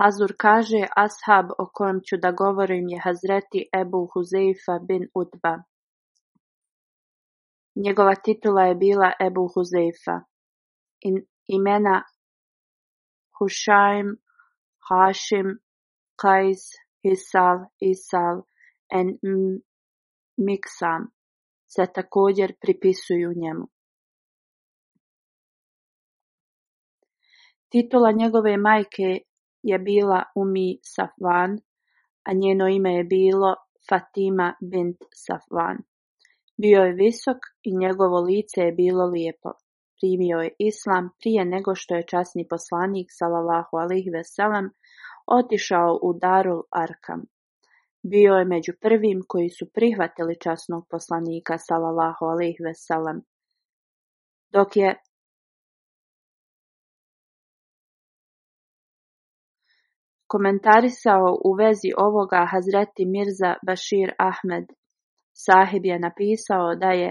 Hazur kaže, ashab o kojem ću da govorim je Hazreti Ebu Huzeifa bin Udba. Njegova titula je bila Ebu Huzeifa. Imena Hushaim, Hašim, Kajs, Hisal, Isal i Miksam se također pripisuju njemu. Titula njegove majke je bila Umi Safwan, a njeno ime je bilo Fatima bint Safwan. Bio je visok i njegovo lice je bilo lijepo. Primio je islam prije nego što je časni poslanik sallallahu alih veselam otišao u Darul Arkam. Bio je među prvim koji su prihvatili časnog poslanika sallallahu alih veselam. Dok je Komentarisao u vezi ovoga Hazreti Mirza Bashir Ahmed Sahib je napisao da je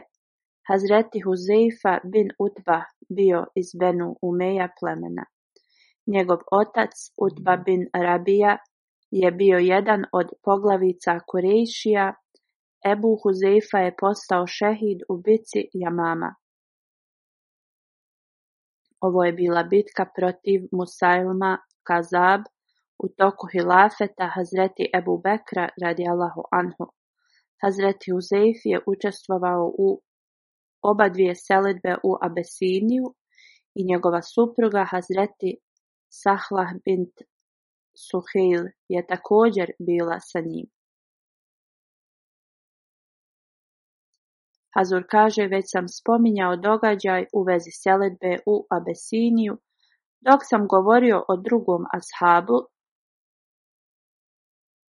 Hazreti Huzeifa bin Utba bio iz Benu Umeja plemena. Njegov otac Utba bin Rabija je bio jedan od poglavica Kurejšija. Ebu Huzeifa je postao šehid u bici Jamama. Ovo je bila bitka protiv Musailma Kazab, u toku hilafeta Hazreti Ebu Bekra Allahu anhu. Hazreti Uzeif je učestvovao u oba dvije selitbe u Abesiniju i njegova supruga Hazreti Sahlah bint Suheil je također bila sa njim. Hazur kaže, već sam spominjao događaj u vezi seledbe u Abesiniju, dok sam govorio o drugom ashabu,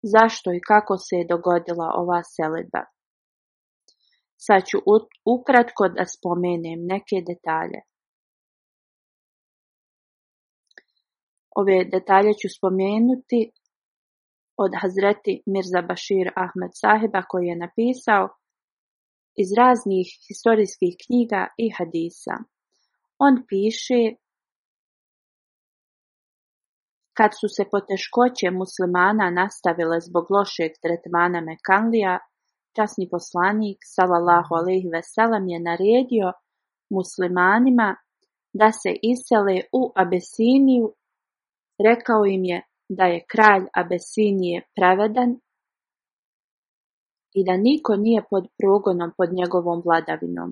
zašto i kako se je dogodila ova seledba? Sad ću ukratko da spomenem neke detalje. Ove detalje ću spomenuti od Hazreti Mirza Bashir Ahmed Saheba, koji je napisao iz raznih historijskih knjiga i hadisa. On piše kad su se poteškoće muslimana nastavile zbog lošeg tretmana Mekanlija, časni poslanik sallallahu alejhi ve je naredio muslimanima da se isele u Abesiniju. Rekao im je da je kralj Abesinije pravedan i da niko nije pod progonom pod njegovom vladavinom.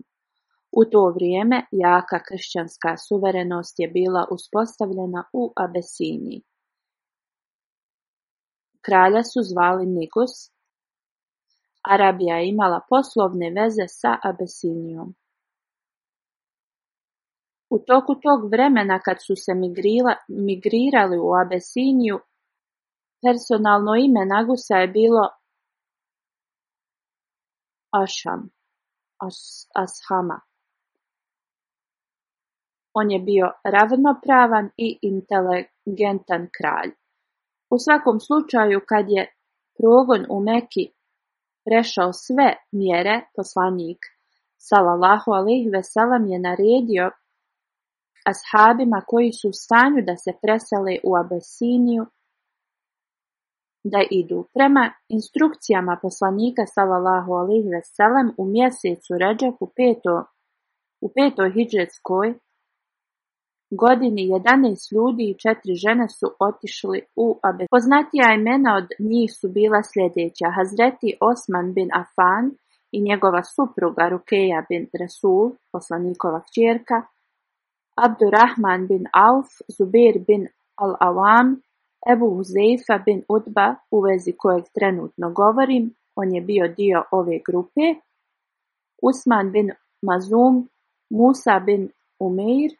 U to vrijeme jaka kršćanska suverenost je bila uspostavljena u Abesiniji. Kralja su zvali Nigus. Arabija je imala poslovne veze sa Abesinijom. U toku tog vremena kad su se migrirali u Abesiniju, personalno ime Nagusa je bilo Asham, As, On je bio ravnopravan i inteligentan kralj. U svakom slučaju kad je progon u Meki prešao sve mjere, poslanik sallallahu alejhi ve je naredio ashabima koji su u stanju da se presele u Abesiniju da idu prema instrukcijama poslanika sallallahu alejhi ve u mjesecu Redžep u peto u petoj hijretskoj godini 11 ljudi i četiri žene su otišli u Abesinu. Poznatija imena od njih su bila sljedeća. Hazreti Osman bin Afan i njegova supruga Rukeja bin Rasul, poslanikova kćerka, Abdurrahman bin Auf, Zubir bin Al-Awam, Ebu Huzeifa bin Udba, u vezi kojeg trenutno govorim, on je bio dio ove grupe, Usman bin Mazum, Musa bin Umir.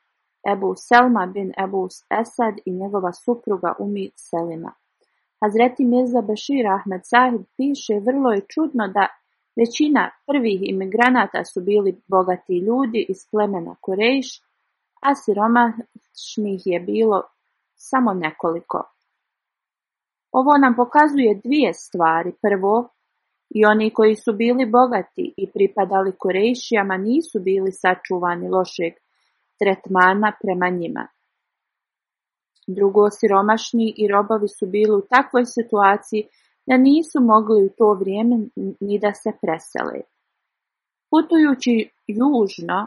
Ebu Selma bin Ebu Esad i njegova supruga Umi Selima. Hazreti Mirza Bešir Ahmed Sahib piše, vrlo je čudno da većina prvih imigranata su bili bogati ljudi iz plemena Korejš, a siromašnih je bilo samo nekoliko. Ovo nam pokazuje dvije stvari. Prvo, i oni koji su bili bogati i pripadali Korejšijama nisu bili sačuvani lošeg tretmana prema njima. Drugo, siromašni i robovi su bili u takvoj situaciji da nisu mogli u to vrijeme ni da se presele. Putujući južno,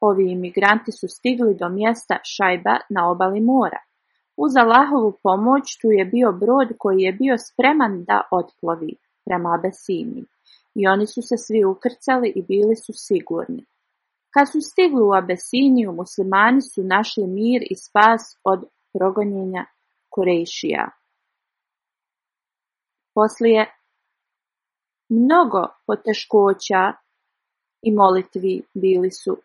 ovi imigranti su stigli do mjesta Šajba na obali mora. Uz Allahovu pomoć tu je bio brod koji je bio spreman da otplovi prema Abesini. I oni su se svi ukrcali i bili su sigurni. Kad su stigli u Abesiniju, muslimani su našli mir i spas od progonjenja kurešija Poslije mnogo poteškoća i molitvi bili su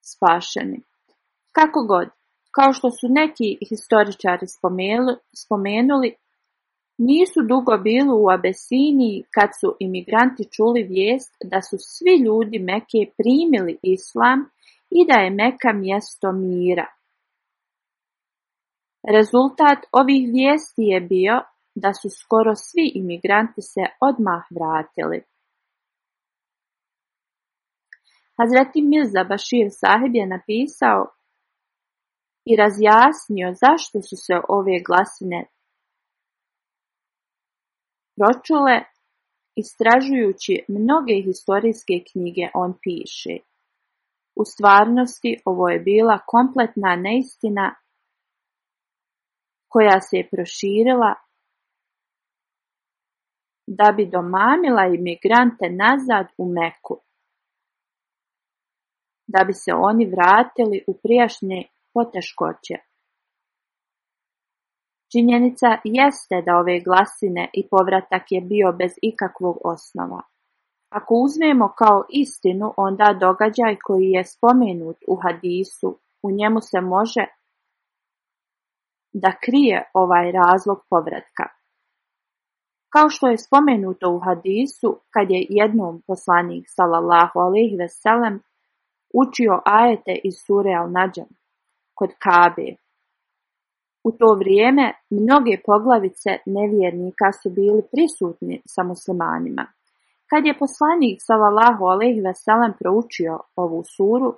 spašeni. Kako god, kao što su neki historičari spomenuli, spomenuli nisu dugo bili u Abesini kad su imigranti čuli vijest da su svi ljudi Meke primili islam i da je Meka mjesto mira. Rezultat ovih vijesti je bio da su skoro svi imigranti se odmah vratili. Hazreti Mirza Bashir sahib je napisao i razjasnio zašto su se ove glasine pročule, istražujući mnoge historijske knjige on piše. U stvarnosti ovo je bila kompletna neistina koja se je proširila da bi domamila imigrante nazad u Meku, da bi se oni vratili u prijašnje poteškoće. Činjenica jeste da ove glasine i povratak je bio bez ikakvog osnova. Ako uzmemo kao istinu onda događaj koji je spomenut u hadisu, u njemu se može da krije ovaj razlog povratka. Kao što je spomenuto u hadisu, kad je jednom poslanik sallallahu alejhi ve učio ajete iz sure al kod Kabe, u to vrijeme mnoge poglavice nevjernika su bili prisutni sa muslimanima. Kad je poslanik sallallahu alejhi ve sellem proučio ovu suru,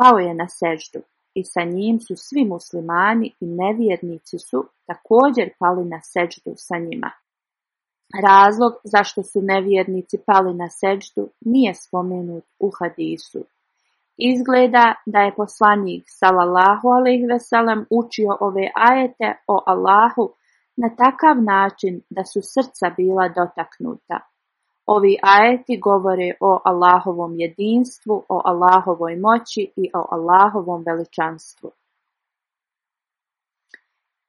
pao je na seždu i sa njim su svi muslimani i nevjernici su također pali na seždu sa njima. Razlog zašto su nevjernici pali na seždu nije spomenut u hadisu Izgleda da je poslanik sallallahu alejhi učio ove ajete o Allahu na takav način da su srca bila dotaknuta. Ovi ajeti govore o Allahovom jedinstvu, o Allahovoj moći i o Allahovom veličanstvu.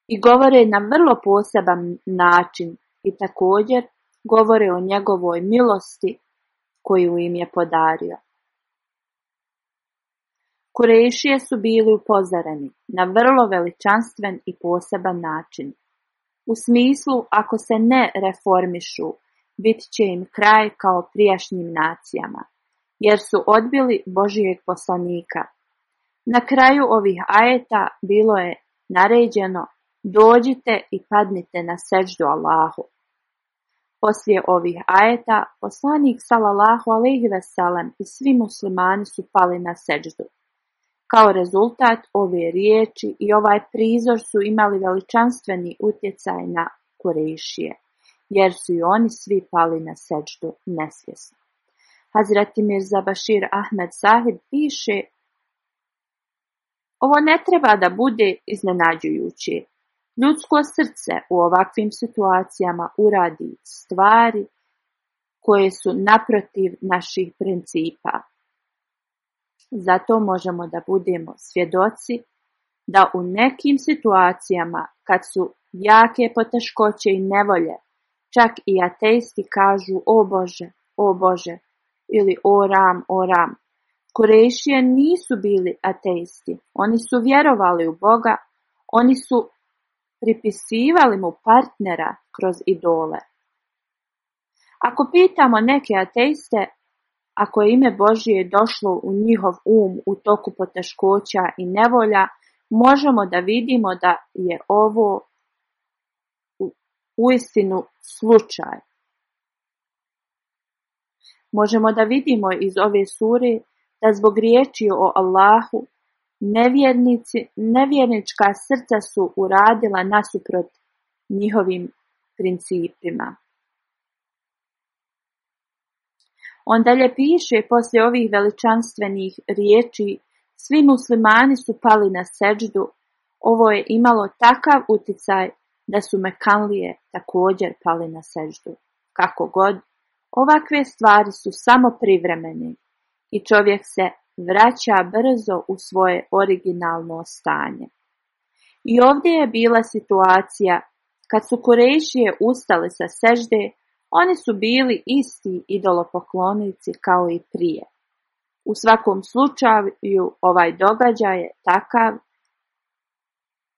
I govore na vrlo poseban način i također govore o njegovoj milosti koju im je podario. Kurejšije su bili upozoreni na vrlo veličanstven i poseban način. U smislu, ako se ne reformišu, bit će im kraj kao prijašnjim nacijama, jer su odbili Božijeg poslanika. Na kraju ovih ajeta bilo je naređeno dođite i padnite na seždu Allahu. Poslije ovih ajeta, poslanik sallallahu alaihi veselam i svi muslimani su pali na seždu. Kao rezultat, ove riječi i ovaj prizor su imali veličanstveni utjecaj na Korešije, jer su i oni svi pali na seđdu nesvjesno. Hazreti Mirza Bashir Ahmed Sahib piše Ovo ne treba da bude iznenađujuće. Ljudsko srce u ovakvim situacijama uradi stvari koje su naprotiv naših principa. Zato možemo da budemo svjedoci da u nekim situacijama kad su jake poteškoće i nevolje, čak i ateisti kažu o Bože, o Bože ili o Ram, o Ram. Korešije nisu bili ateisti, oni su vjerovali u Boga, oni su pripisivali mu partnera kroz idole. Ako pitamo neke ateiste ako je ime Božje došlo u njihov um u toku poteškoća i nevolja, možemo da vidimo da je ovo u istinu slučaj. Možemo da vidimo iz ove suri da zbog riječi o Allahu nevjernička srca su uradila nasuprot njihovim principima. On dalje piše poslije ovih veličanstvenih riječi, svi muslimani su pali na seđdu, ovo je imalo takav uticaj da su mekanlije također pali na seždu. Kako god, ovakve stvari su samo privremeni i čovjek se vraća brzo u svoje originalno stanje. I ovdje je bila situacija kad su Korešije ustali sa sežde, oni su bili isti idolopoklonici kao i prije. U svakom slučaju ovaj događaj je takav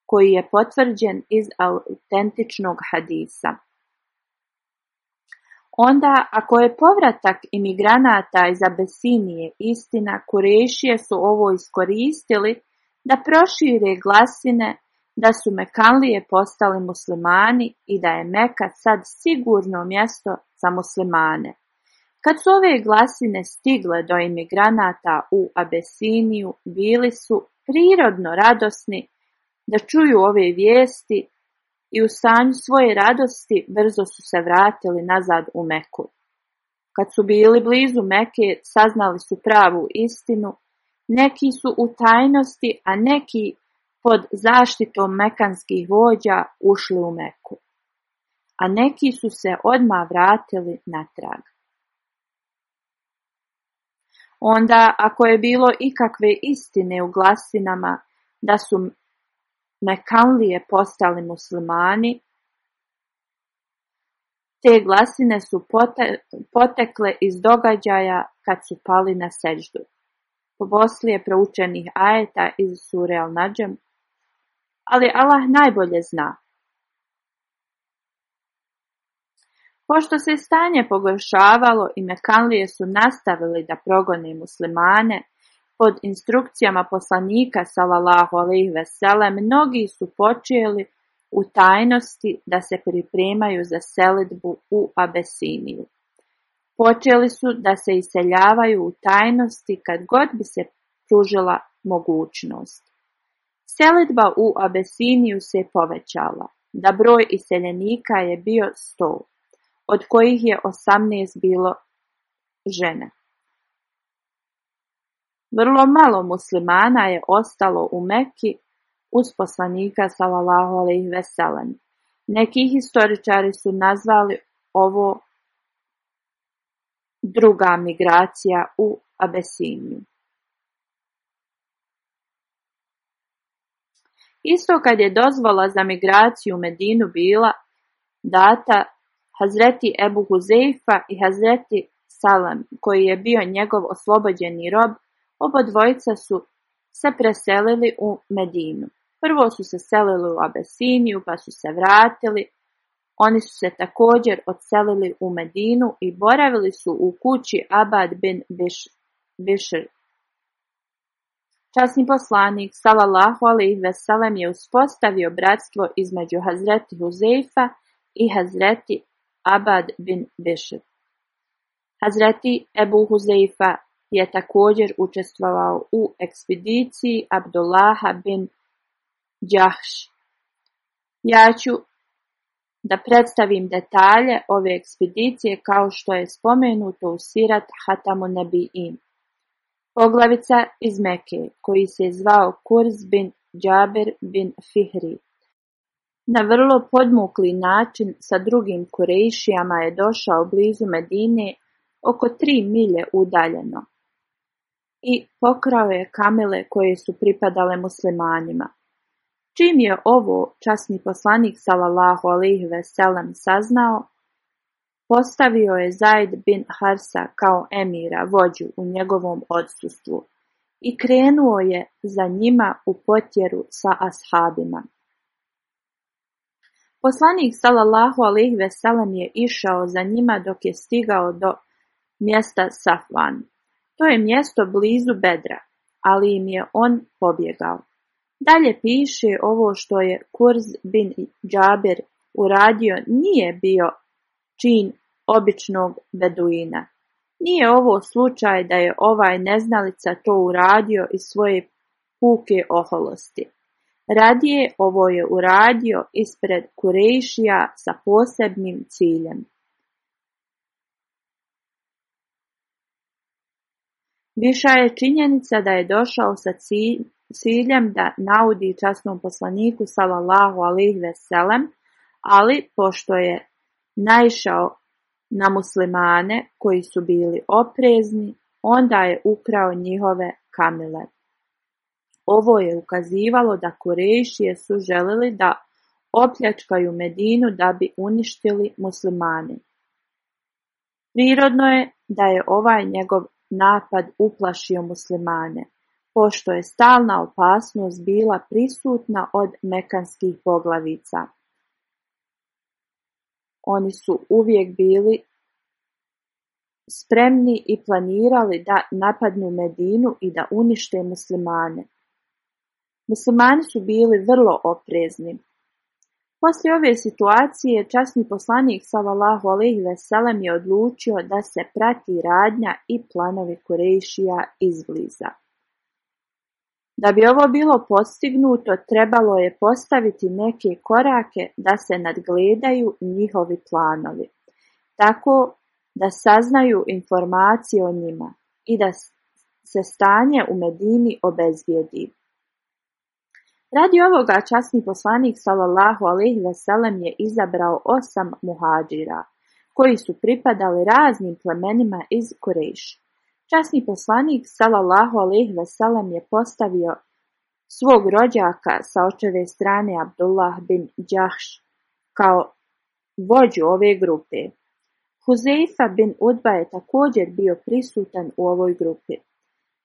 koji je potvrđen iz autentičnog hadisa. Onda, ako je povratak imigranata iz Abesinije istina, Kurešije su ovo iskoristili da prošire glasine da su Mekanlije postali muslimani i da je Meka sad sigurno mjesto za muslimane. Kad su ove glasine stigle do imigranata u Abesiniju, bili su prirodno radosni da čuju ove vijesti i u sanju svoje radosti brzo su se vratili nazad u Meku. Kad su bili blizu Meke, saznali su pravu istinu, neki su u tajnosti, a neki pod zaštitom mekanskih vođa ušli u Meku, a neki su se odma vratili natrag. Onda, ako je bilo ikakve istine u glasinama da su Mekanlije postali muslimani, te glasine su potekle iz događaja kad su pali na seždu. Poslije proučenih ajeta iz Sure al ali Allah najbolje zna. Pošto se stanje pogoršavalo i Mekanlije su nastavili da progone muslimane, pod instrukcijama poslanika salalahu alejhi vesele, mnogi su počeli u tajnosti da se pripremaju za selidbu u Abesiniju. Počeli su da se iseljavaju u tajnosti kad god bi se pružila mogućnost. Selidba u Abesiniju se povećala, da broj iseljenika je bio sto, od kojih je osamnaest bilo žene. Vrlo malo muslimana je ostalo u Meki uz poslanika sallallahu alaihi sellem. Neki historičari su nazvali ovo druga migracija u Abesiniju. Isto kad je dozvola za migraciju u Medinu bila data Hazreti Ebu Huzeifa i Hazreti Salam, koji je bio njegov oslobođeni rob, oba dvojica su se preselili u Medinu. Prvo su se selili u Abesiniju, pa su se vratili. Oni su se također odselili u Medinu i boravili su u kući Abad bin Bishr Časni poslanik Sallallahu alejhi ve sellem je uspostavio bratstvo između Hazreti Huzeifa i Hazreti Abad bin Bishr. Hazreti Ebu Huzeifa je također učestvovao u ekspediciji Abdullaha bin Džahš. Ja ću da predstavim detalje ove ekspedicije kao što je spomenuto u Sirat Hatamu Nebi'in. Poglavica iz Meke, koji se zvao Kurz bin Džaber bin Fihri. Na vrlo podmukli način sa drugim Kurejšijama je došao blizu Medine oko tri milje udaljeno i pokrao je kamele koje su pripadale muslimanima. Čim je ovo časni poslanik sallallahu alejhi ve saznao, Postavio je Zaid bin Harsa kao emira, vođu, u njegovom odsustvu i krenuo je za njima u potjeru sa ashabima. Poslanik sallallahu alejhi ve sellem je išao za njima dok je stigao do mjesta Safvan. To je mjesto blizu Bedra, ali im je on pobjegao. Dalje piše ovo što je Kurz bin Džaber uradio nije bio čin običnog beduina. Nije ovo slučaj da je ovaj neznalica to uradio iz svoje puke oholosti. Radije ovo je uradio ispred Kurejšija sa posebnim ciljem. Viša je činjenica da je došao sa ciljem da naudi časnom poslaniku salallahu alih veselem, ali pošto je naišao na muslimane koji su bili oprezni, onda je ukrao njihove kamile. Ovo je ukazivalo da kurešije su želili da opljačkaju Medinu da bi uništili muslimane. Prirodno je da je ovaj njegov napad uplašio muslimane, pošto je stalna opasnost bila prisutna od mekanskih poglavica. Oni su uvijek bili spremni i planirali da napadnu Medinu i da unište muslimane. Muslimani su bili vrlo oprezni. Poslije ove situacije časni poslanik sallallahu alejhi ve je odlučio da se prati radnja i planovi Kurejšija izbliza. Da bi ovo bilo postignuto trebalo je postaviti neke korake da se nadgledaju njihovi planovi, tako da saznaju informacije o njima i da se stanje u Medini obezvijedi. Radi ovoga časni poslanik sallallahu alejhi ve sellem je izabrao osam muhađira koji su pripadali raznim plemenima iz Kurejša. Časni poslanik sallallahu alejhi ve je postavio svog rođaka sa očeve strane Abdullah bin Đahš kao vođu ove grupe. Huzeifa bin Udba je također bio prisutan u ovoj grupi.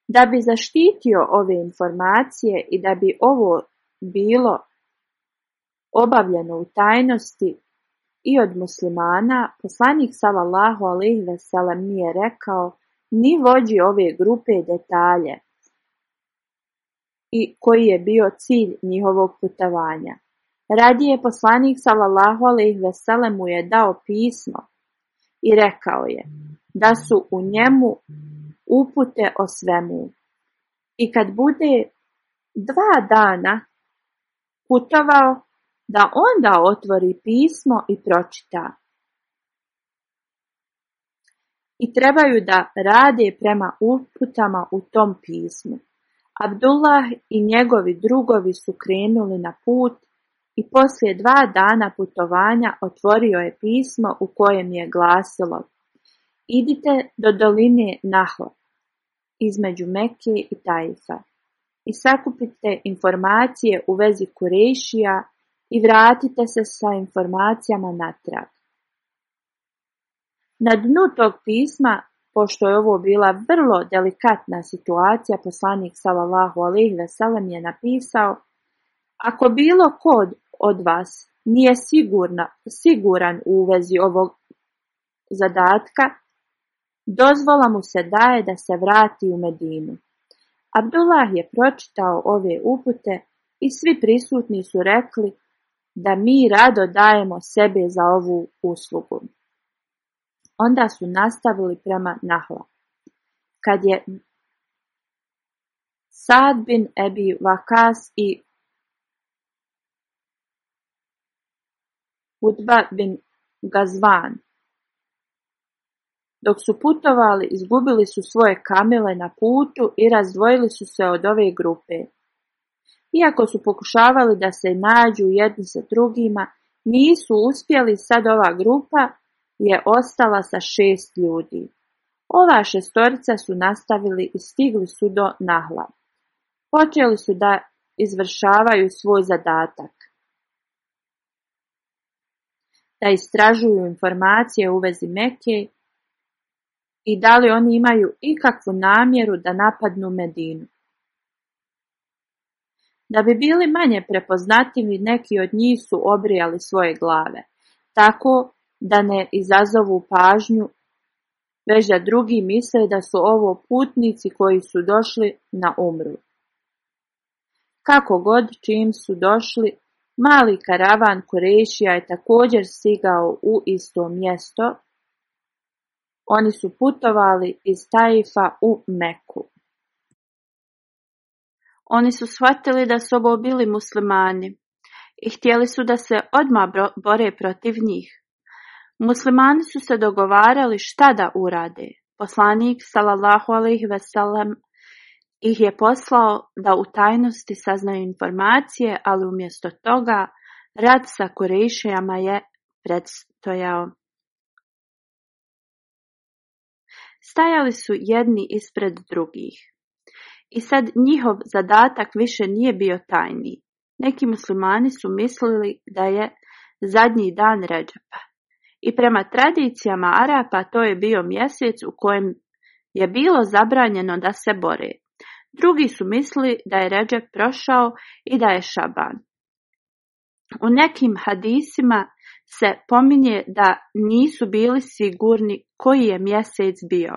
Da bi zaštitio ove informacije i da bi ovo bilo obavljeno u tajnosti i od muslimana, poslanik sallallahu alejhi ve nije rekao ni vođi ove grupe detalje i koji je bio cilj njihovog putovanja. Radije poslanik sallallahu alejhi ve sellem je dao pismo i rekao je da su u njemu upute o svemu. I kad bude dva dana putovao, da onda otvori pismo i pročita i trebaju da rade prema uputama u tom pismu. Abdullah i njegovi drugovi su krenuli na put i poslije dva dana putovanja otvorio je pismo u kojem je glasilo Idite do doline Naho, između Mekije i Tajfa, i sakupite informacije u vezi Kurešija i vratite se sa informacijama natrag. Na dnu tog pisma, pošto je ovo bila vrlo delikatna situacija, poslanik sallallahu alejhi ve je napisao: Ako bilo kod od vas nije siguran u vezi ovog zadatka, dozvola mu se daje da se vrati u Medinu. Abdullah je pročitao ove upute i svi prisutni su rekli da mi rado dajemo sebe za ovu uslugu. Onda su nastavili prema Nahla. Kad je Sad bin Ebi Vakas i Utba bin Gazvan. Dok su putovali, izgubili su svoje kamile na putu i razdvojili su se od ove grupe. Iako su pokušavali da se nađu jedni sa drugima, nisu uspjeli sad ova grupa je ostala sa šest ljudi. Ova šestorica su nastavili i stigli su do nahla. Počeli su da izvršavaju svoj zadatak. Da istražuju informacije u vezi Meke i da li oni imaju ikakvu namjeru da napadnu Medinu. Da bi bili manje prepoznatljivi, neki od njih su obrijali svoje glave, tako da ne izazovu pažnju, već da drugi misle da su ovo putnici koji su došli na umru. Kako god čim su došli, mali karavan Korešija je također stigao u isto mjesto. Oni su putovali iz Taifa u Meku. Oni su shvatili da su ovo bili muslimani i htjeli su da se odmah bore protiv njih. Muslimani su se dogovarali šta da urade, poslanik sallallahu ve ih je poslao da u tajnosti saznaju informacije, ali umjesto toga rad sa kurešijama je predstojao. Stajali su jedni ispred drugih. I sad njihov zadatak više nije bio tajni. Neki muslimani su mislili da je zadnji dan Ređepa. I prema tradicijama Arapa to je bio mjesec u kojem je bilo zabranjeno da se bore. Drugi su mislili da je Ređep prošao i da je Šaban. U nekim hadisima se pominje da nisu bili sigurni koji je mjesec bio.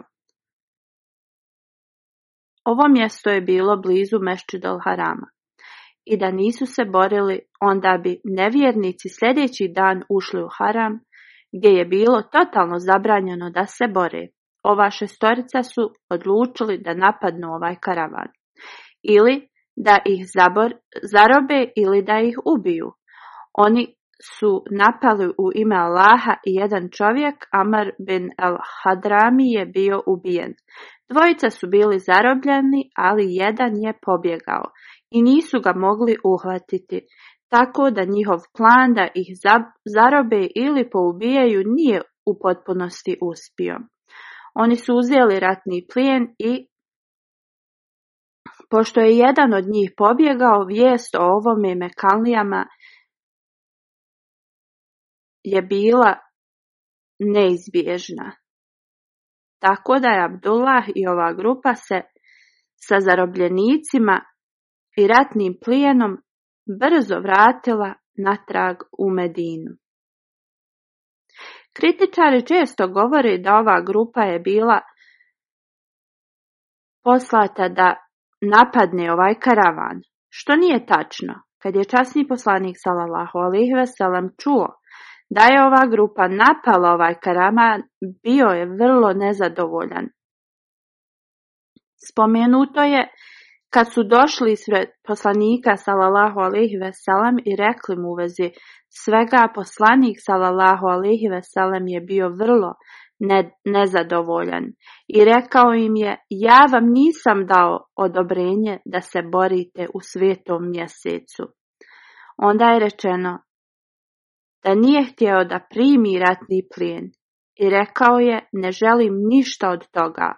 Ovo mjesto je bilo blizu do Harama i da nisu se borili, onda bi nevjernici sljedeći dan ušli u Haram gdje je bilo totalno zabranjeno da se bore, ova šestorica su odlučili da napadnu ovaj karavan. Ili da ih zabor, zarobe ili da ih ubiju. Oni su napali u ime Allaha i jedan čovjek, Amar bin al-Hadrami, je bio ubijen. Dvojica su bili zarobljeni, ali jedan je pobjegao i nisu ga mogli uhvatiti. Tako da njihov plan da ih zarobe ili poubijaju nije u potpunosti uspio. Oni su uzeli ratni plijen i pošto je jedan od njih pobjegao, vijest o ovome mekalijama je bila neizbježna. Tako da je Abdullah i ova grupa se sa zarobljenicima i ratnim plijenom brzo vratila natrag u Medinu. Kritičari često govore da ova grupa je bila poslata da napadne ovaj karavan, što nije tačno. Kad je časni poslanik sallallahu alejhi ve čuo da je ova grupa napala ovaj karavan, bio je vrlo nezadovoljan. Spomenuto je kad su došli ispred poslanika sallallahu alejhi ve i rekli mu u vezi svega, poslanik sallallahu alejhi ve je bio vrlo ne, nezadovoljan i rekao im je ja vam nisam dao odobrenje da se borite u svetom mjesecu. Onda je rečeno da nije htio da primi ratni plijen i rekao je ne želim ništa od toga,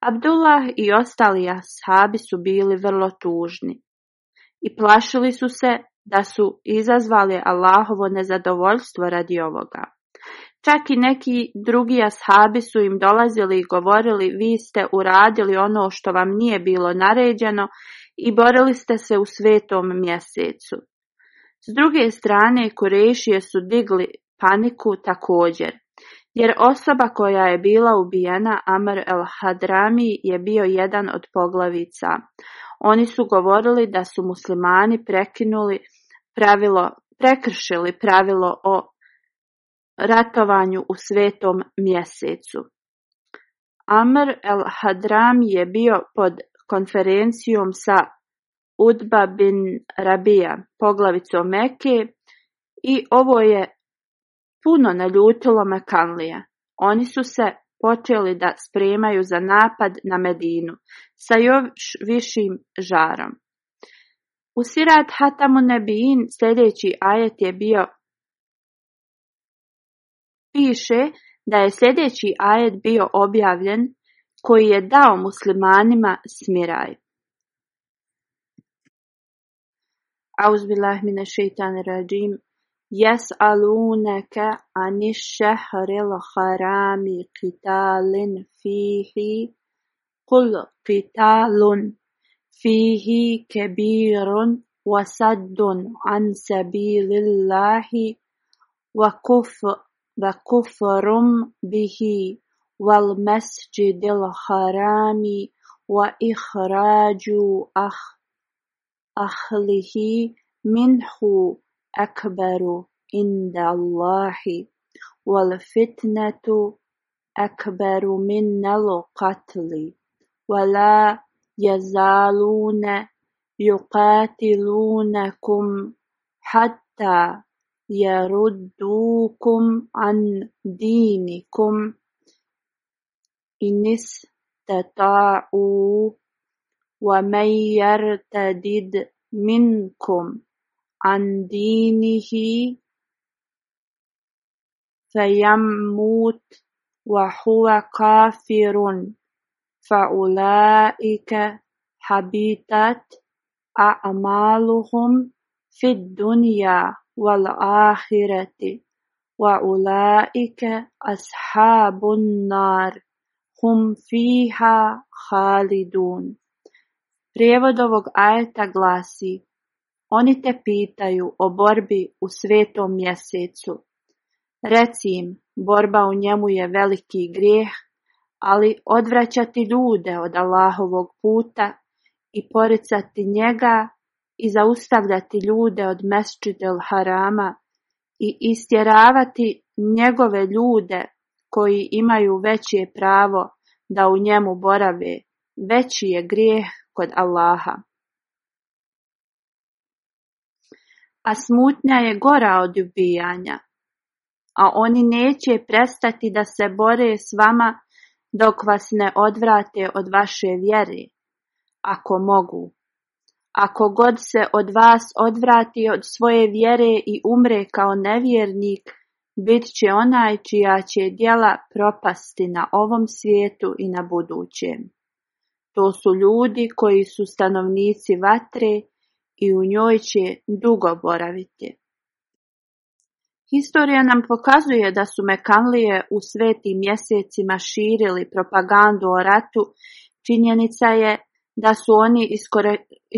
Abdullah i ostali ashabi su bili vrlo tužni i plašili su se da su izazvali Allahovo nezadovoljstvo radi ovoga. Čak i neki drugi ashabi su im dolazili i govorili vi ste uradili ono što vam nije bilo naređeno i borili ste se u svetom mjesecu. S druge strane, Korešije su digli paniku također. Jer osoba koja je bila ubijena, Amr el-Hadrami je bio jedan od poglavica. Oni su govorili da su muslimani prekinuli pravilo, prekršili pravilo o ratovanju u svetom mjesecu. Amr el hadrami je bio pod konferencijom sa Udba bin Rabija, poglavicom Meke, i ovo je Puno naljutilo Mekanlije, oni su se počeli da spremaju za napad na Medinu, sa još višim žarom. U Sirat Hatamu Nebijin sljedeći ajet je bio piše da je sljedeći ajet bio objavljen koji je dao muslimanima smiraj. Auzbillah mine šeitan rajim. يسألونك عن الشهر الحرام قتال فيه قل قتال فيه كبير وسد عن سبيل الله وكفر, وكفر به والمسجد الحرام وإخراج أخ أهله منه أكبر عند الله والفتنة أكبر من القتل ولا يزالون يقاتلونكم حتى يردوكم عن دينكم إن استطاعوا ومن يرتدد منكم عن دينه فيموت وهو كافر فأولئك حبيتت أعمالهم في الدنيا والآخرة وأولئك أصحاب النار هم فيها خالدون Prijevod ovog ajeta glasi Oni te pitaju o borbi u svetom mjesecu. Reci im, borba u njemu je veliki grijeh, ali odvraćati ljude od Allahovog puta i poricati njega i zaustavljati ljude od mesčidel harama i istjeravati njegove ljude koji imaju veće pravo da u njemu borave, veći je grijeh kod Allaha. a smutnja je gora od ubijanja. A oni neće prestati da se bore s vama dok vas ne odvrate od vaše vjere, ako mogu. Ako god se od vas odvrati od svoje vjere i umre kao nevjernik, bit će onaj čija će djela propasti na ovom svijetu i na budućem. To su ljudi koji su stanovnici vatre, i u njoj će dugo boraviti. Historija nam pokazuje da su Mekanlije u svetim mjesecima širili propagandu o ratu. Činjenica je da su oni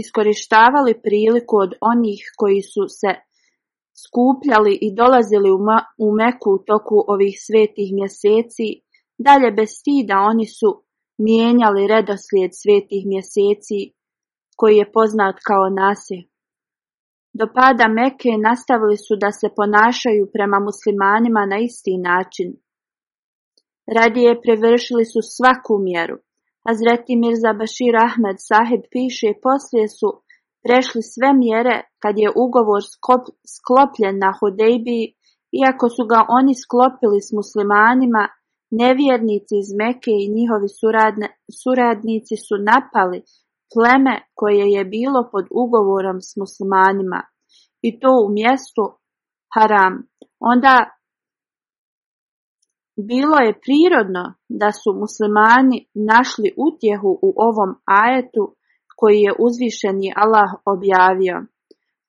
iskorištavali priliku od onih koji su se skupljali i dolazili u Meku u toku ovih svetih mjeseci. Dalje bez da oni su mijenjali redoslijed svetih mjeseci koji je poznat kao nasi. Do pada Meke nastavili su da se ponašaju prema muslimanima na isti način. Radije prevršili su svaku mjeru. Hazreti Mirza Bashir Ahmed Sahib piše poslije su prešli sve mjere kad je ugovor sklopljen na Hudejbi, iako su ga oni sklopili s muslimanima, nevjernici iz Meke i njihovi suradnici su napali pleme koje je bilo pod ugovorom s muslimanima i to u mjestu Haram, onda bilo je prirodno da su muslimani našli utjehu u ovom ajetu koji je uzvišeni Allah objavio.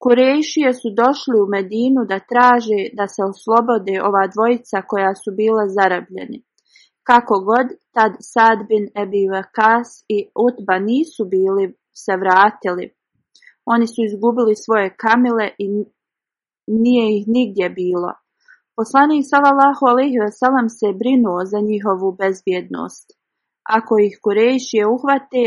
Korejšije su došli u Medinu da traže da se oslobode ova dvojica koja su bila zarabljeni. Kako god, tad Sad bin Ebi i Utba nisu bili se vratili. Oni su izgubili svoje kamile i nije ih nigdje bilo. Poslanik sallallahu alejhi ve se brinuo za njihovu bezbjednost. Ako ih je uhvate,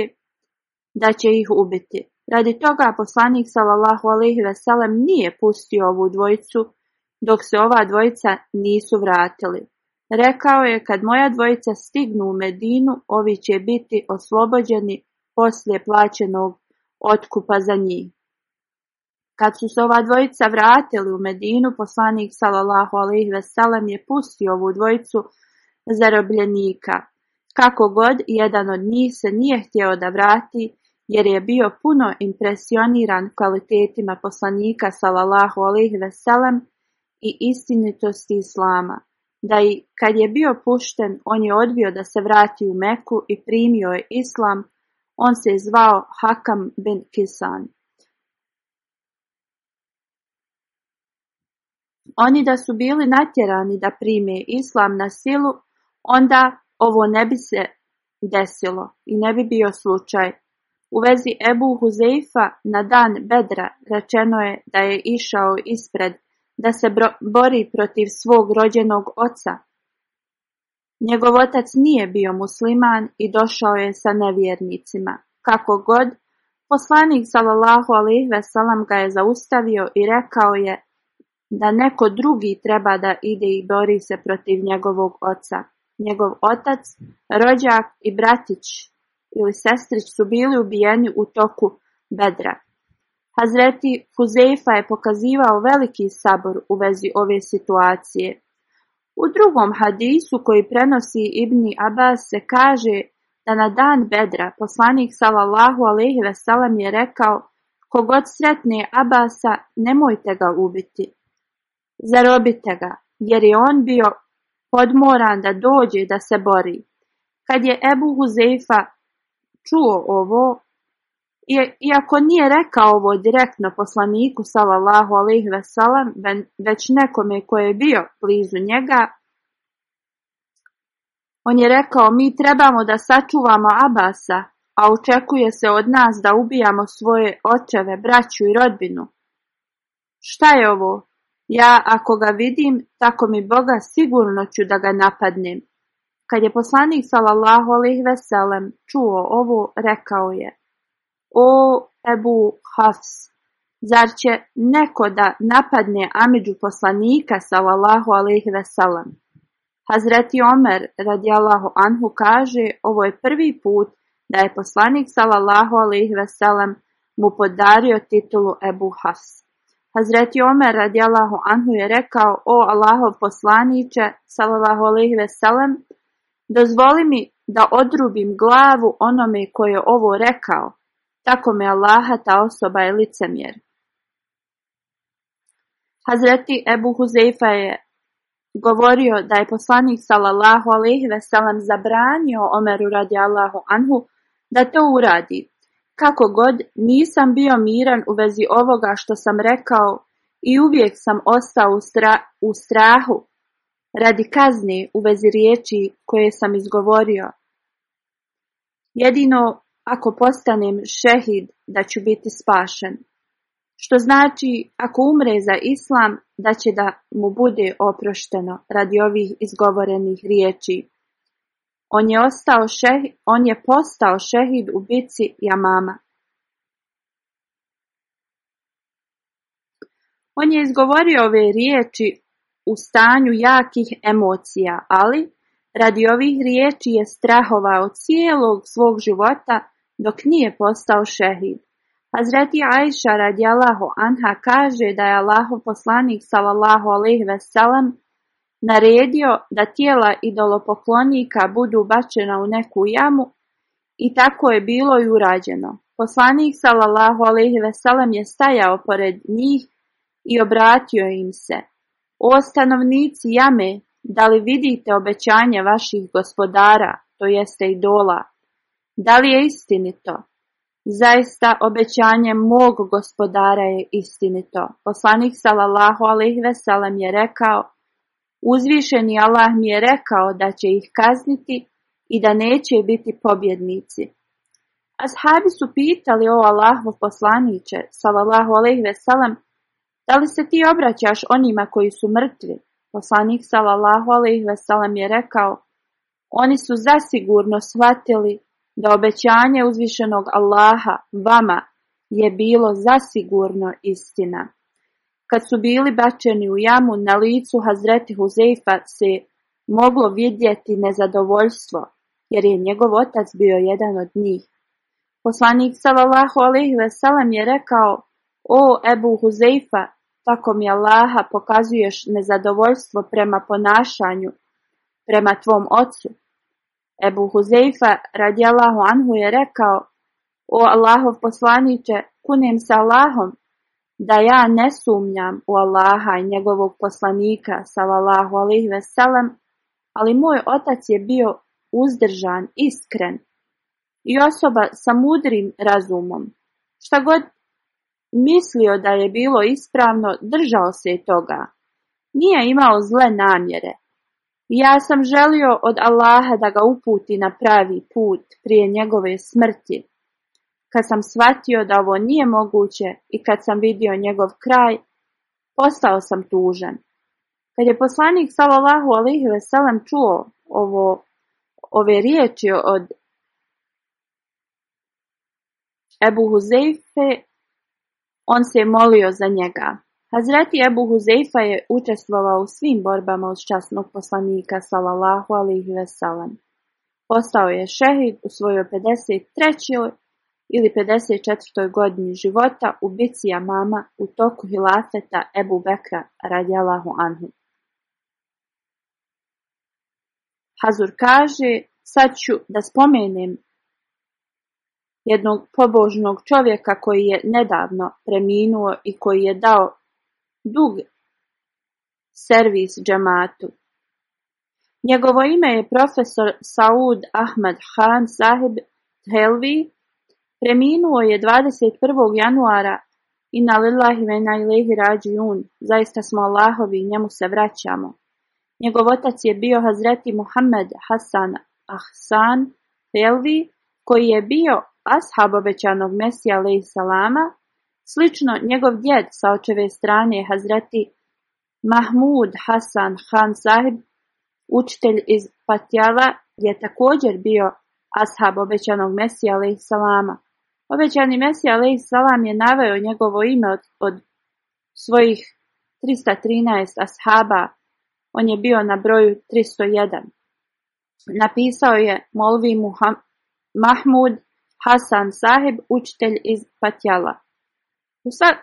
da će ih ubiti. Radi toga poslanik sallallahu alejhi ve sellem nije pustio ovu dvojicu dok se ova dvojica nisu vratili. Rekao je kad moja dvojica stignu u Medinu ovi će biti oslobođeni poslije plaćenog otkupa za njih. Kad su se ova dvojica vratili u Medinu, poslanik sallallahu alejhi ve je pustio ovu dvojicu zarobljenika. Kako god, jedan od njih se nije htio da vrati jer je bio puno impresioniran kvalitetima poslanika sallallahu alejhi i istinitosti islama da i kad je bio pušten, on je odbio da se vrati u Meku i primio je islam, on se je zvao Hakam bin Kisan. Oni da su bili natjerani da prime islam na silu, onda ovo ne bi se desilo i ne bi bio slučaj. U vezi Ebu Huzeifa na dan Bedra rečeno je da je išao ispred da se bori protiv svog rođenog oca. Njegov otac nije bio musliman i došao je sa nevjernicima. Kako god, poslanik sallallahu alejhi ve ga je zaustavio i rekao je da neko drugi treba da ide i bori se protiv njegovog oca. Njegov otac, rođak i bratić ili sestrić su bili ubijeni u toku bedra. Hazreti Huzeifa je pokazivao veliki sabor u vezi ove situacije. U drugom hadisu koji prenosi Ibni Abbas se kaže da na dan bedra poslanik sallallahu ve je rekao Kogod sretne Abasa, nemojte ga ubiti. Zarobite ga, jer je on bio podmoran da dođe da se bori. Kad je Ebu Huzeifa čuo ovo, iako nije rekao ovo direktno poslaniku sallallahu alejhi ve sellem, već nekome koji je bio blizu njega, on je rekao mi trebamo da sačuvamo Abasa, a očekuje se od nas da ubijamo svoje očeve, braću i rodbinu. Šta je ovo? Ja ako ga vidim, tako mi Boga sigurno ću da ga napadnem. Kad je poslanik sallallahu alejhi ve sellem čuo ovo, rekao je: o Ebu Hafs, zar će neko da napadne Amidžu poslanika sallallahu alaihi veselam? Hazreti Omer radijallahu anhu kaže ovo je prvi put da je poslanik sallallahu alaihi veselam mu podario titulu Ebu Hafs. Hazreti Omer radijallahu anhu je rekao o Allahov poslaniće sallallahu alaihi veselam dozvoli mi da odrubim glavu onome koje je ovo rekao tako me Allaha, ta osoba je licemjer. Hazreti Ebu Huzeifa je govorio da je poslanik sallallahu alejhi ve zabranio Omeru radi Allahu anhu da to uradi. Kako god nisam bio miran u vezi ovoga što sam rekao i uvijek sam ostao u, u strahu radi kazni u vezi riječi koje sam izgovorio. Jedino ako postanem šehid da ću biti spašen. Što znači ako umre za islam da će da mu bude oprošteno radi ovih izgovorenih riječi. On je, ostao šehid, on je postao šehid u bici Jamama. On je izgovorio ove riječi u stanju jakih emocija, ali radi ovih riječi je strahovao cijelog svog života dok nije postao šehid. Hazreti Ajša radijalahu anha kaže da je Allahov poslanik sallallahu ve veselam naredio da tijela idolopoklonika budu bačena u neku jamu i tako je bilo i urađeno. Poslanik sallallahu ve veselam je stajao pored njih i obratio im se. O stanovnici jame, da li vidite obećanje vaših gospodara, to jeste idola, da li je istinito? Zaista obećanje mog gospodara je istinito. Poslanik sallallahu alejhi veselam je rekao: Uzvišeni Allah mi je rekao da će ih kazniti i da neće biti pobjednici. Ashabi su pitali o Allahu poslaniće, salallahu alaihi veselam, da li se ti obraćaš onima koji su mrtvi? Poslanik salallahu alaihi veselam je rekao, oni su zasigurno shvatili da obećanje uzvišenog Allaha vama je bilo zasigurno istina. Kad su bili bačeni u jamu na licu Hazreti Huzeifa se moglo vidjeti nezadovoljstvo, jer je njegov otac bio jedan od njih. Poslanik sallallahu alejhi ve je rekao: "O Ebu Huzeifa, tako mi Allaha pokazuješ nezadovoljstvo prema ponašanju prema tvom ocu, Ebu Huzeifa radijalahu anhu je rekao, o Allahov poslaniće, kunim sa Allahom, da ja ne sumnjam u Allaha i njegovog poslanika, salallahu alaihi veselam, ali moj otac je bio uzdržan, iskren i osoba sa mudrim razumom. Šta god mislio da je bilo ispravno, držao se toga. Nije imao zle namjere, ja sam želio od Allaha da ga uputi na pravi put prije njegove smrti. Kad sam shvatio da ovo nije moguće i kad sam vidio njegov kraj, postao sam tužan. Kad je poslanik sallallahu alejhi ve sellem čuo ovo ove riječi od Ebu Huzejfe, on se je molio za njega. Hazreti Ebu Huzeifa je učestvovao u svim borbama uz časnog poslanika salallahu alihi veselam. Postao je šehid u svojoj 53. ili 54. godini života u bici Mama u toku hilafeta Ebu Bekra radijalahu anhu. Hazur kaže, sad ću da spomenem jednog pobožnog čovjeka koji je nedavno preminuo i koji je dao dug servis džamatu. Njegovo ime je profesor Saud Ahmad Khan Sahib Helvi, preminuo je 21. januara i na lillahi vena ilaihi zaista smo Allahovi i njemu se vraćamo. Njegov otac je bio Hazreti Muhammed Hasan Ahsan Helvi, koji je bio ashab obećanog Mesija salama, Slično, njegov djed sa očeve strane, Hazreti Mahmud Hasan Han Sahib, učitelj iz Patjala, je također bio ashab obećanog Mesija Salama. Obećani Mesija Salam je naveo njegovo ime od, svojih 313 ashaba, on je bio na broju 301. Napisao je Molvi Mahmud Hasan Sahib, učitelj iz Patjala.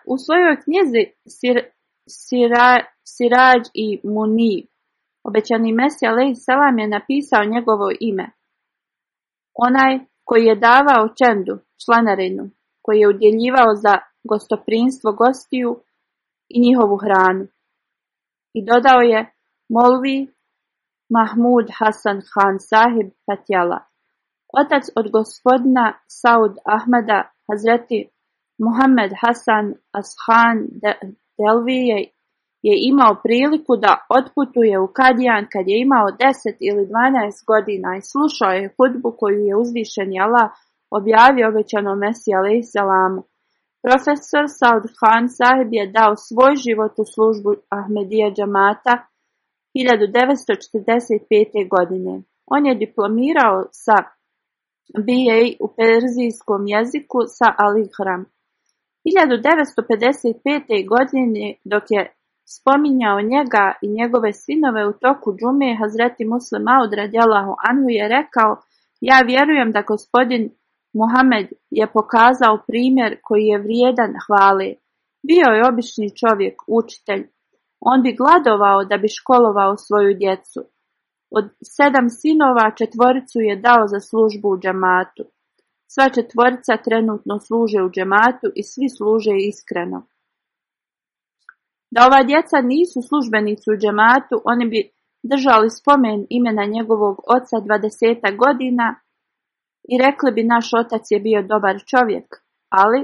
U svojoj knjizi Sir, i Muni, obećani Mesija Lej Selam je napisao njegovo ime. Onaj koji je davao čendu, članarinu, koji je udjeljivao za gostoprinstvo gostiju i njihovu hranu. I dodao je Molvi Mahmud Hasan Khan Sahib Patjala, otac od gospodina Saud Ahmeda Hazreti Muhamed Hasan Ashan Delvi je, imao priliku da otputuje u Kadijan kad je imao 10 ili 12 godina i slušao je hudbu koju je uzvišen jala objavio većano Mesija Leisalamu. Profesor Saud Khan sahib je dao svoj život u službu Ahmedija Džamata 1945. godine. On je diplomirao sa BA u perzijskom jeziku sa Alihram. 1955. godine dok je spominjao njega i njegove sinove u toku džume, Hazreti Muslim Maud radijalahu anhu je rekao ja vjerujem da gospodin Muhamed je pokazao primjer koji je vrijedan hvale. Bio je obični čovjek, učitelj. On bi gladovao da bi školovao svoju djecu. Od sedam sinova četvoricu je dao za službu u džamatu. Sva četvorica trenutno služe u džematu i svi služe iskreno. Da ova djeca nisu službenici u džematu, oni bi držali spomen imena njegovog oca 20 godina i rekli bi naš otac je bio dobar čovjek, ali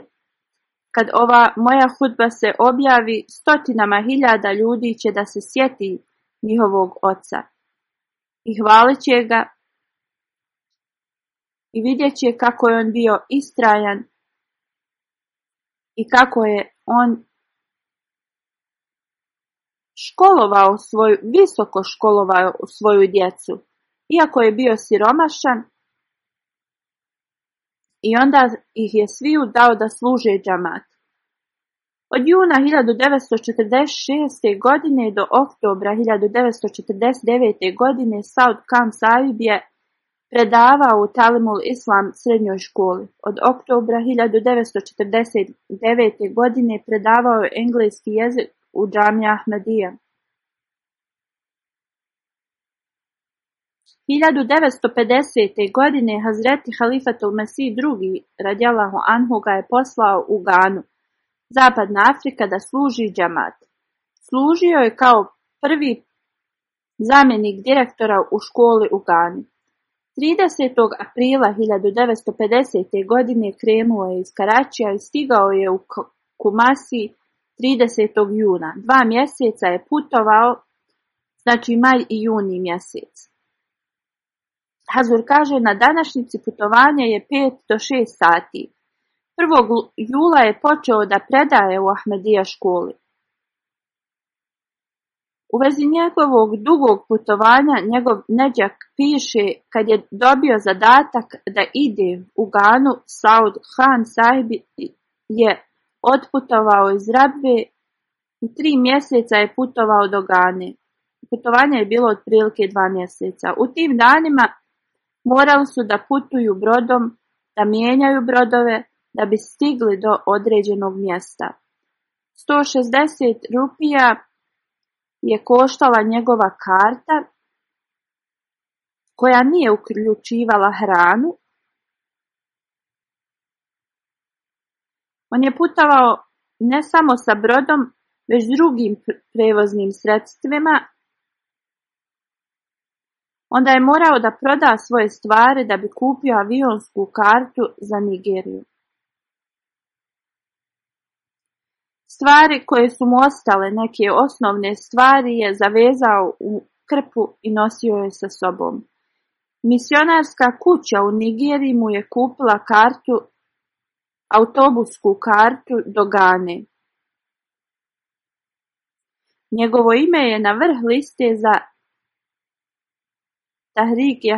kad ova moja hudba se objavi, stotinama hiljada ljudi će da se sjeti njihovog oca i hvalit ga i vidjet će kako je on bio istrajan i kako je on školovao svoju, visoko školovao svoju djecu, iako je bio siromašan i onda ih je sviju dao da služe džamat. Od juna 1946. godine do oktobra 1949. godine South Camp Saib je Predavao u Talimul Islam srednjoj školi, od oktobra 1949. godine predavao je engleski jezik u džami Ahmedija. 1950. godine Hazreti Halifatul Mesih II. radjelahu anhu ga je poslao u Ganu, zapadna Afrika, da služi džamat. Služio je kao prvi zamjenik direktora u školi u Gani. 30. aprila 1950. godine krenuo je iz Karačija i stigao je u Kumasi 30. juna. Dva mjeseca je putovao, znači maj i juni mjesec. Hazur kaže na današnjici putovanja je 5 do 6 sati. 1. jula je počeo da predaje u Ahmedija školi. U vezi njegovog dugog putovanja njegov neđak piše kad je dobio zadatak da ide u Ganu, Saud Han Saibi je otputovao iz Rabbe i tri mjeseca je putovao do Gane. Putovanje je bilo otprilike dva mjeseca. U tim danima morali su da putuju brodom, da mijenjaju brodove, da bi stigli do određenog mjesta. 160 rupija je koštala njegova karta koja nije uključivala hranu. On je putovao ne samo sa brodom, već drugim prevoznim sredstvima. Onda je morao da proda svoje stvari da bi kupio avionsku kartu za Nigeriju. stvari koje su mu ostale, neke osnovne stvari, je zavezao u krpu i nosio je sa sobom. Misionarska kuća u Nigeriji mu je kupila kartu, autobusku kartu do Gane. Njegovo ime je na vrh liste za Tahrik i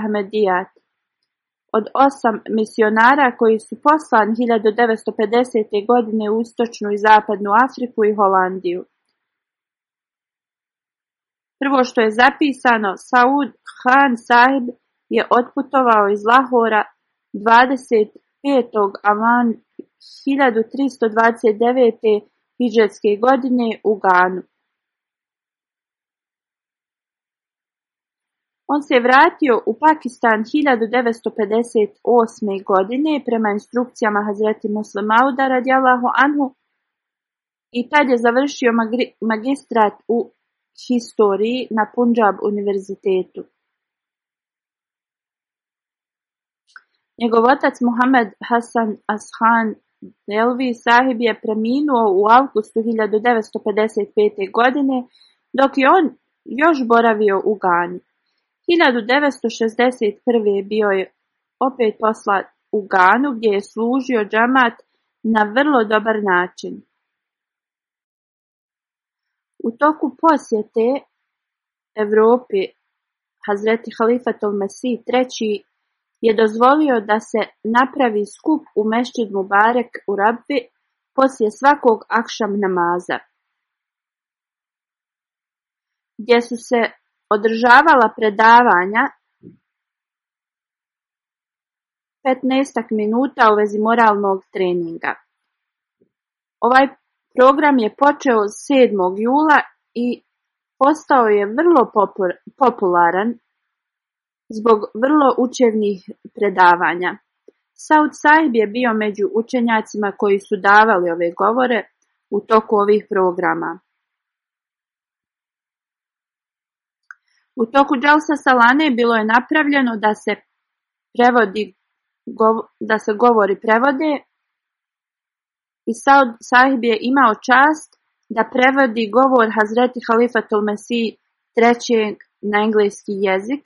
od osam misionara koji su poslani 1950. godine u istočnu i zapadnu Afriku i Holandiju. Prvo što je zapisano, Saud Khan Sahib je otputovao iz Lahora 25. avan 1329. hijđetske godine u Ganu. On se vratio u Pakistan 1958. godine prema instrukcijama Hazreti Muslimauda radijalahu anhu i tad je završio magistrat u historiji na Punjab univerzitetu. Njegov otac Muhammed Hasan Ashan Delvi sahib je preminuo u augustu 1955. godine, dok je on još boravio u Gani. 1961. bio je opet poslat u Ganu gdje je služio džamat na vrlo dobar način. U toku posjete Evropi Hazreti Halifatov Mesih III je dozvolio da se napravi skup u Mešćid Mubarek u Rabbi poslije svakog akšam namaza, gdje su se održavala predavanja 15 minuta u vezi moralnog treninga. Ovaj program je počeo 7. jula i postao je vrlo popularan zbog vrlo učevnih predavanja. South Saib je bio među učenjacima koji su davali ove govore u toku ovih programa. U toku Dželsa Salane bilo je napravljeno da se prevodi da se govori prevode i sahib je imao čast da prevodi govor Hazreti Halifa Tulmesi trećeg na engleski jezik.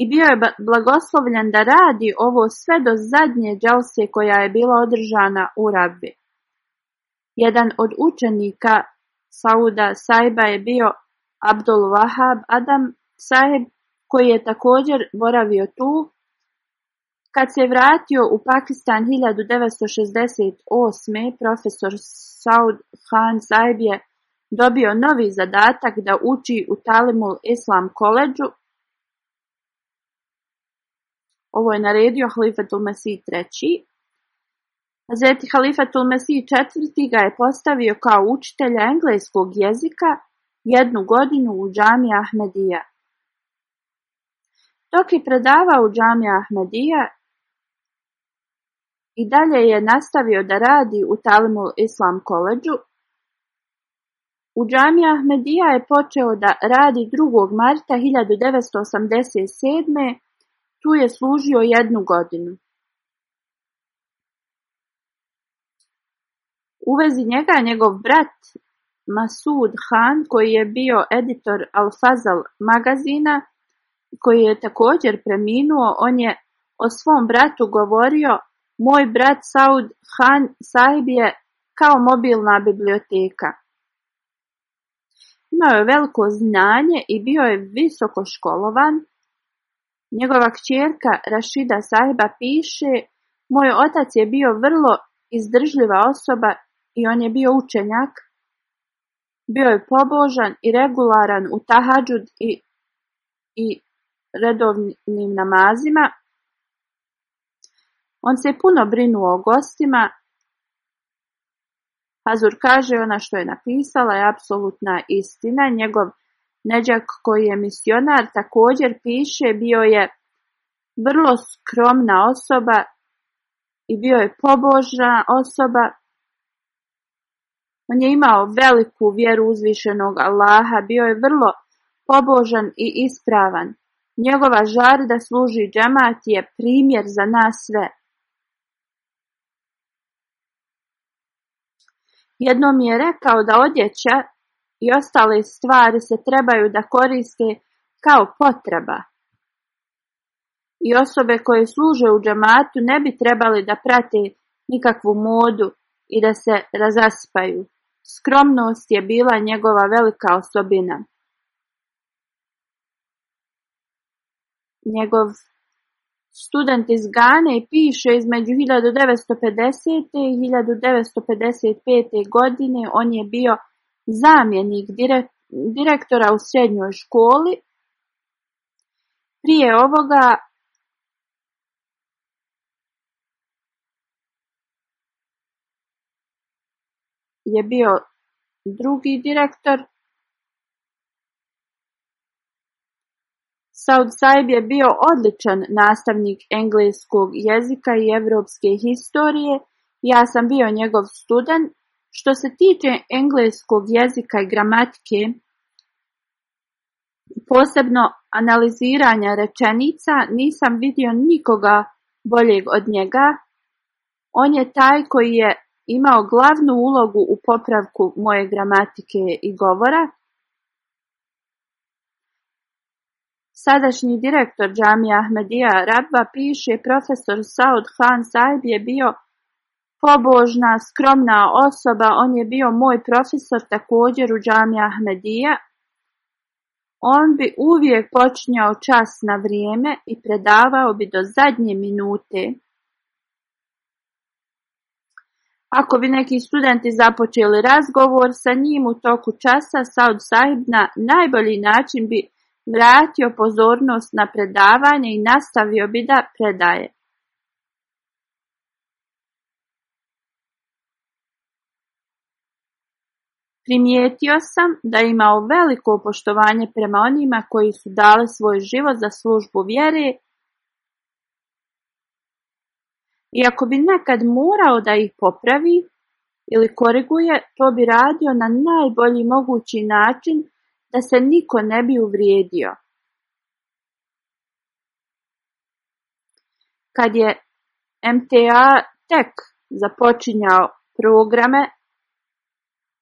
I bio je blagoslovljen da radi ovo sve do zadnje dželse koja je bila održana u Rabbi. Jedan od učenika Sauda Saiba je bio Abdul Wahab Adam Saib koji je također boravio tu. Kad se vratio u Pakistan 1968. profesor Saud Khan Saib je dobio novi zadatak da uči u Talimul Islam koleđu. Ovo je naredio Halifatul Masih III. Hazreti Halifa Mesih IV. ga je postavio kao učitelja engleskog jezika jednu godinu u džami Ahmedija. Dok je predavao u džami Ahmedija, i dalje je nastavio da radi u Talimul Islam koleđu. U džami Ahmedija je počeo da radi 2. marta 1987. Tu je služio jednu godinu. U vezi njega njegov brat Masud Han, koji je bio editor Al-Fazal magazina, koji je također preminuo, on je o svom bratu govorio, moj brat Saud Han Saib je kao mobilna biblioteka. Imao je veliko znanje i bio je visoko školovan. Njegova kćerka Rašida Sajba piše, moj otac je bio vrlo izdržljiva osoba i on je bio učenjak, bio je pobožan i regularan u tahadžud i, i redovnim namazima. On se puno brinuo o gostima. Hazur kaže ona što je napisala je apsolutna istina. Njegov neđak koji je misionar također piše bio je vrlo skromna osoba i bio je pobožna osoba on je imao veliku vjeru uzvišenog Allaha, bio je vrlo pobožan i ispravan. Njegova žar da služi džemat je primjer za nas sve. Jednom je rekao da odjeća i ostale stvari se trebaju da koriste kao potreba. I osobe koje služe u džamatu ne bi trebali da prate nikakvu modu, i da se razaspaju. Skromnost je bila njegova velika osobina. Njegov student iz Gane piše između 1950. i 1955. godine on je bio zamjenik direktora u srednjoj školi. Prije ovoga je bio drugi direktor. Saib je bio odličan nastavnik engleskog jezika i evropske historije. Ja sam bio njegov student. Što se tiče engleskog jezika i gramatike, posebno analiziranja rečenica, nisam vidio nikoga boljeg od njega. On je taj koji je imao glavnu ulogu u popravku moje gramatike i govora. Sadašnji direktor džamija Ahmedija Rabba piše profesor Saud Khan Saib je bio pobožna, skromna osoba, on je bio moj profesor također u džamija Ahmedija. On bi uvijek počinjao čas na vrijeme i predavao bi do zadnje minute ako bi neki studenti započeli razgovor sa njim u toku časa, Saud Sahib na najbolji način bi vratio pozornost na predavanje i nastavio bi da predaje. Primijetio sam da imao veliko poštovanje prema onima koji su dali svoj život za službu vjere i ako bi nekad morao da ih popravi ili koriguje, to bi radio na najbolji mogući način da se niko ne bi uvrijedio. Kad je MTA tek započinjao programe,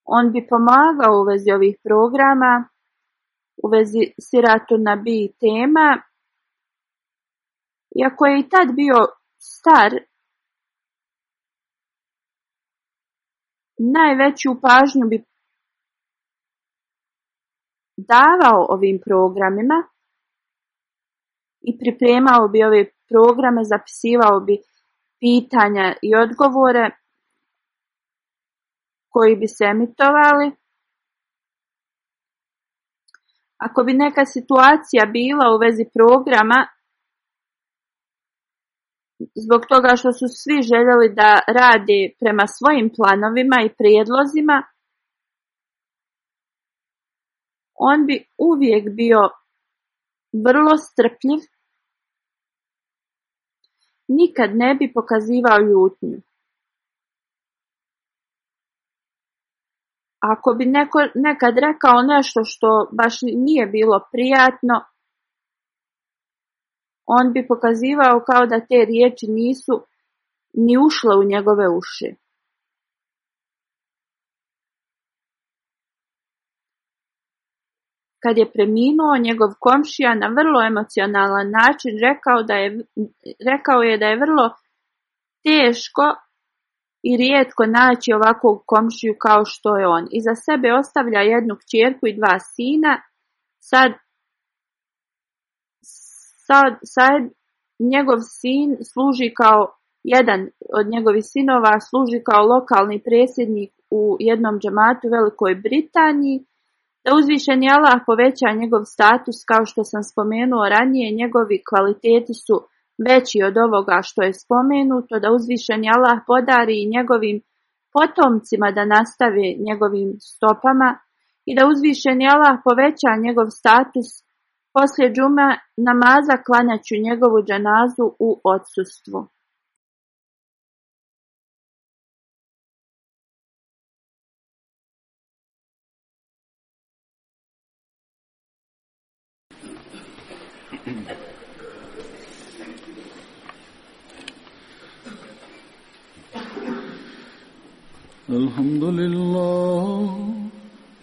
on bi pomagao u vezi ovih programa, u vezi siratu na bi tema, iako je i tad bio star najveću pažnju bi davao ovim programima i pripremao bi ove programe, zapisivao bi pitanja i odgovore koji bi se emitovali. Ako bi neka situacija bila u vezi programa zbog toga što su svi željeli da radi prema svojim planovima i prijedlozima, on bi uvijek bio vrlo strpljiv, nikad ne bi pokazivao ljutnju. Ako bi neko nekad rekao nešto što baš nije bilo prijatno, on bi pokazivao kao da te riječi nisu ni ušle u njegove uši. Kad je preminuo, njegov komšija na vrlo emocionalan način rekao, da je, rekao je da je vrlo teško i rijetko naći ovakvog komšiju kao što je on. Iza sebe ostavlja jednu kćerku i dva sina, sad njegov sin, služi kao, jedan od njegovih sinova služi kao lokalni predsjednik u jednom džematu u Velikoj Britaniji, da uzvišeni Allah poveća njegov status, kao što sam spomenuo ranije, njegovi kvaliteti su veći od ovoga što je spomenuto, da uzvišeni Allah podari i njegovim potomcima da nastave njegovim stopama i da uzvišeni Allah poveća njegov status poslije džuma namaza klanjat njegovu dženazu u odsustvu.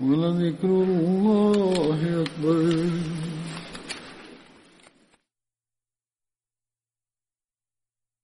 ولذكر الله أكبر